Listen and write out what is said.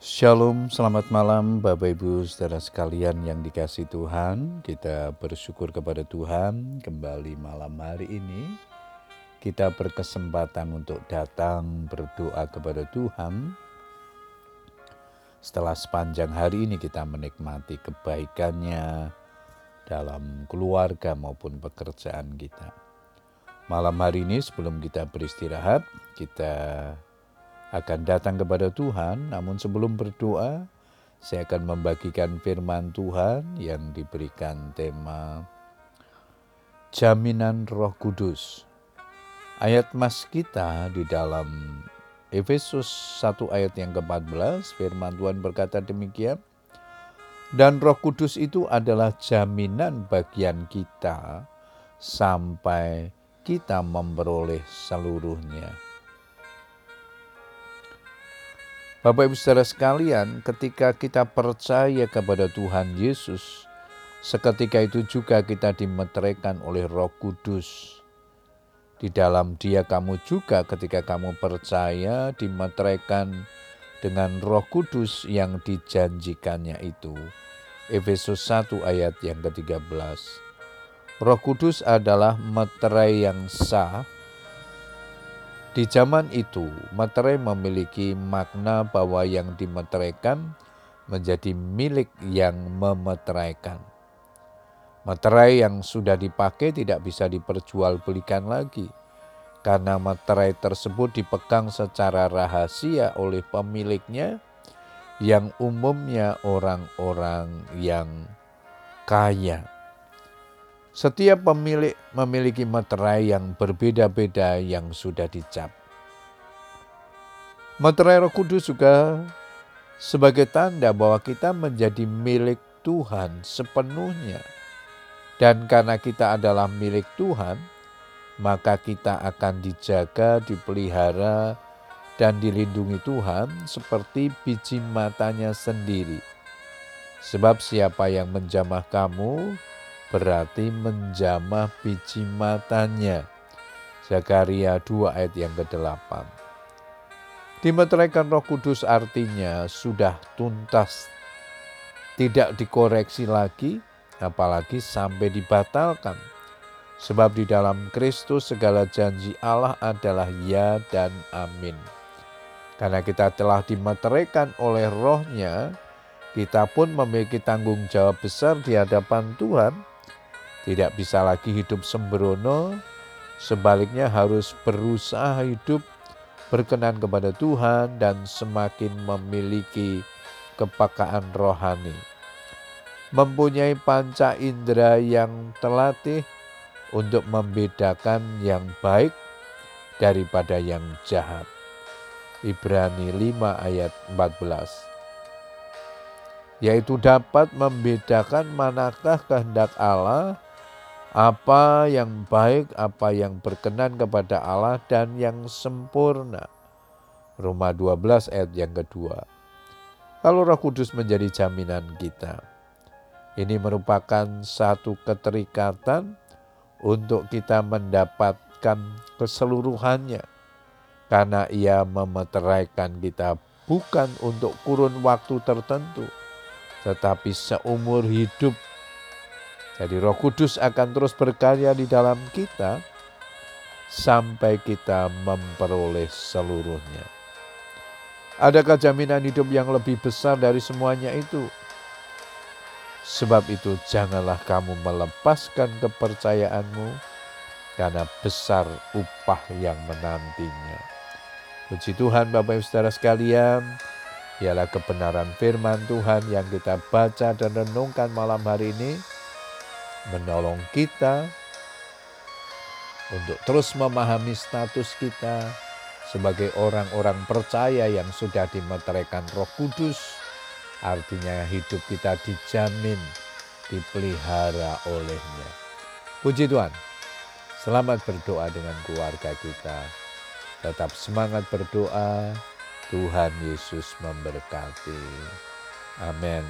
Shalom, selamat malam Bapak Ibu saudara sekalian yang dikasih Tuhan. Kita bersyukur kepada Tuhan kembali malam hari ini. Kita berkesempatan untuk datang berdoa kepada Tuhan. Setelah sepanjang hari ini kita menikmati kebaikannya dalam keluarga maupun pekerjaan kita. Malam hari ini sebelum kita beristirahat, kita akan datang kepada Tuhan, namun sebelum berdoa, saya akan membagikan firman Tuhan yang diberikan tema Jaminan Roh Kudus. Ayat mas kita di dalam Efesus 1 ayat yang ke-14, firman Tuhan berkata demikian, dan Roh Kudus itu adalah jaminan bagian kita sampai kita memperoleh seluruhnya. Bapak Ibu saudara sekalian, ketika kita percaya kepada Tuhan Yesus, seketika itu juga kita dimeteraikan oleh Roh Kudus. Di dalam Dia kamu juga ketika kamu percaya dimeteraikan dengan Roh Kudus yang dijanjikannya itu. Efesus 1 ayat yang ke-13. Roh Kudus adalah meterai yang sah di zaman itu, materai memiliki makna bahwa yang dimeteraikan menjadi milik yang memeteraikan. Materai yang sudah dipakai tidak bisa diperjualbelikan lagi karena materai tersebut dipegang secara rahasia oleh pemiliknya yang umumnya orang-orang yang kaya. Setiap pemilik memiliki materai yang berbeda-beda yang sudah dicap. Materai Roh Kudus juga sebagai tanda bahwa kita menjadi milik Tuhan sepenuhnya. Dan karena kita adalah milik Tuhan, maka kita akan dijaga, dipelihara, dan dilindungi Tuhan seperti biji matanya sendiri. Sebab siapa yang menjamah kamu, berarti menjamah biji matanya. Zakaria 2 ayat yang ke-8. Dimeteraikan roh kudus artinya sudah tuntas, tidak dikoreksi lagi, apalagi sampai dibatalkan. Sebab di dalam Kristus segala janji Allah adalah ya dan amin. Karena kita telah dimeteraikan oleh rohnya, kita pun memiliki tanggung jawab besar di hadapan Tuhan tidak bisa lagi hidup sembrono, sebaliknya harus berusaha hidup berkenan kepada Tuhan dan semakin memiliki kepakaan rohani. Mempunyai panca indera yang terlatih untuk membedakan yang baik daripada yang jahat. Ibrani 5 ayat 14 yaitu dapat membedakan manakah kehendak Allah apa yang baik, apa yang berkenan kepada Allah dan yang sempurna. Roma 12 ayat yang kedua. Kalau Roh Kudus menjadi jaminan kita, ini merupakan satu keterikatan untuk kita mendapatkan keseluruhannya. Karena ia memeteraikan kita bukan untuk kurun waktu tertentu, tetapi seumur hidup jadi Roh Kudus akan terus berkarya di dalam kita sampai kita memperoleh seluruhnya. Adakah jaminan hidup yang lebih besar dari semuanya itu? Sebab itu janganlah kamu melepaskan kepercayaanmu karena besar upah yang menantinya. Puji Tuhan Bapak Ibu Saudara sekalian, ialah kebenaran firman Tuhan yang kita baca dan renungkan malam hari ini menolong kita untuk terus memahami status kita sebagai orang-orang percaya yang sudah dimeteraikan Roh Kudus. Artinya hidup kita dijamin, dipelihara olehnya. Puji Tuhan. Selamat berdoa dengan keluarga kita. Tetap semangat berdoa. Tuhan Yesus memberkati. Amin.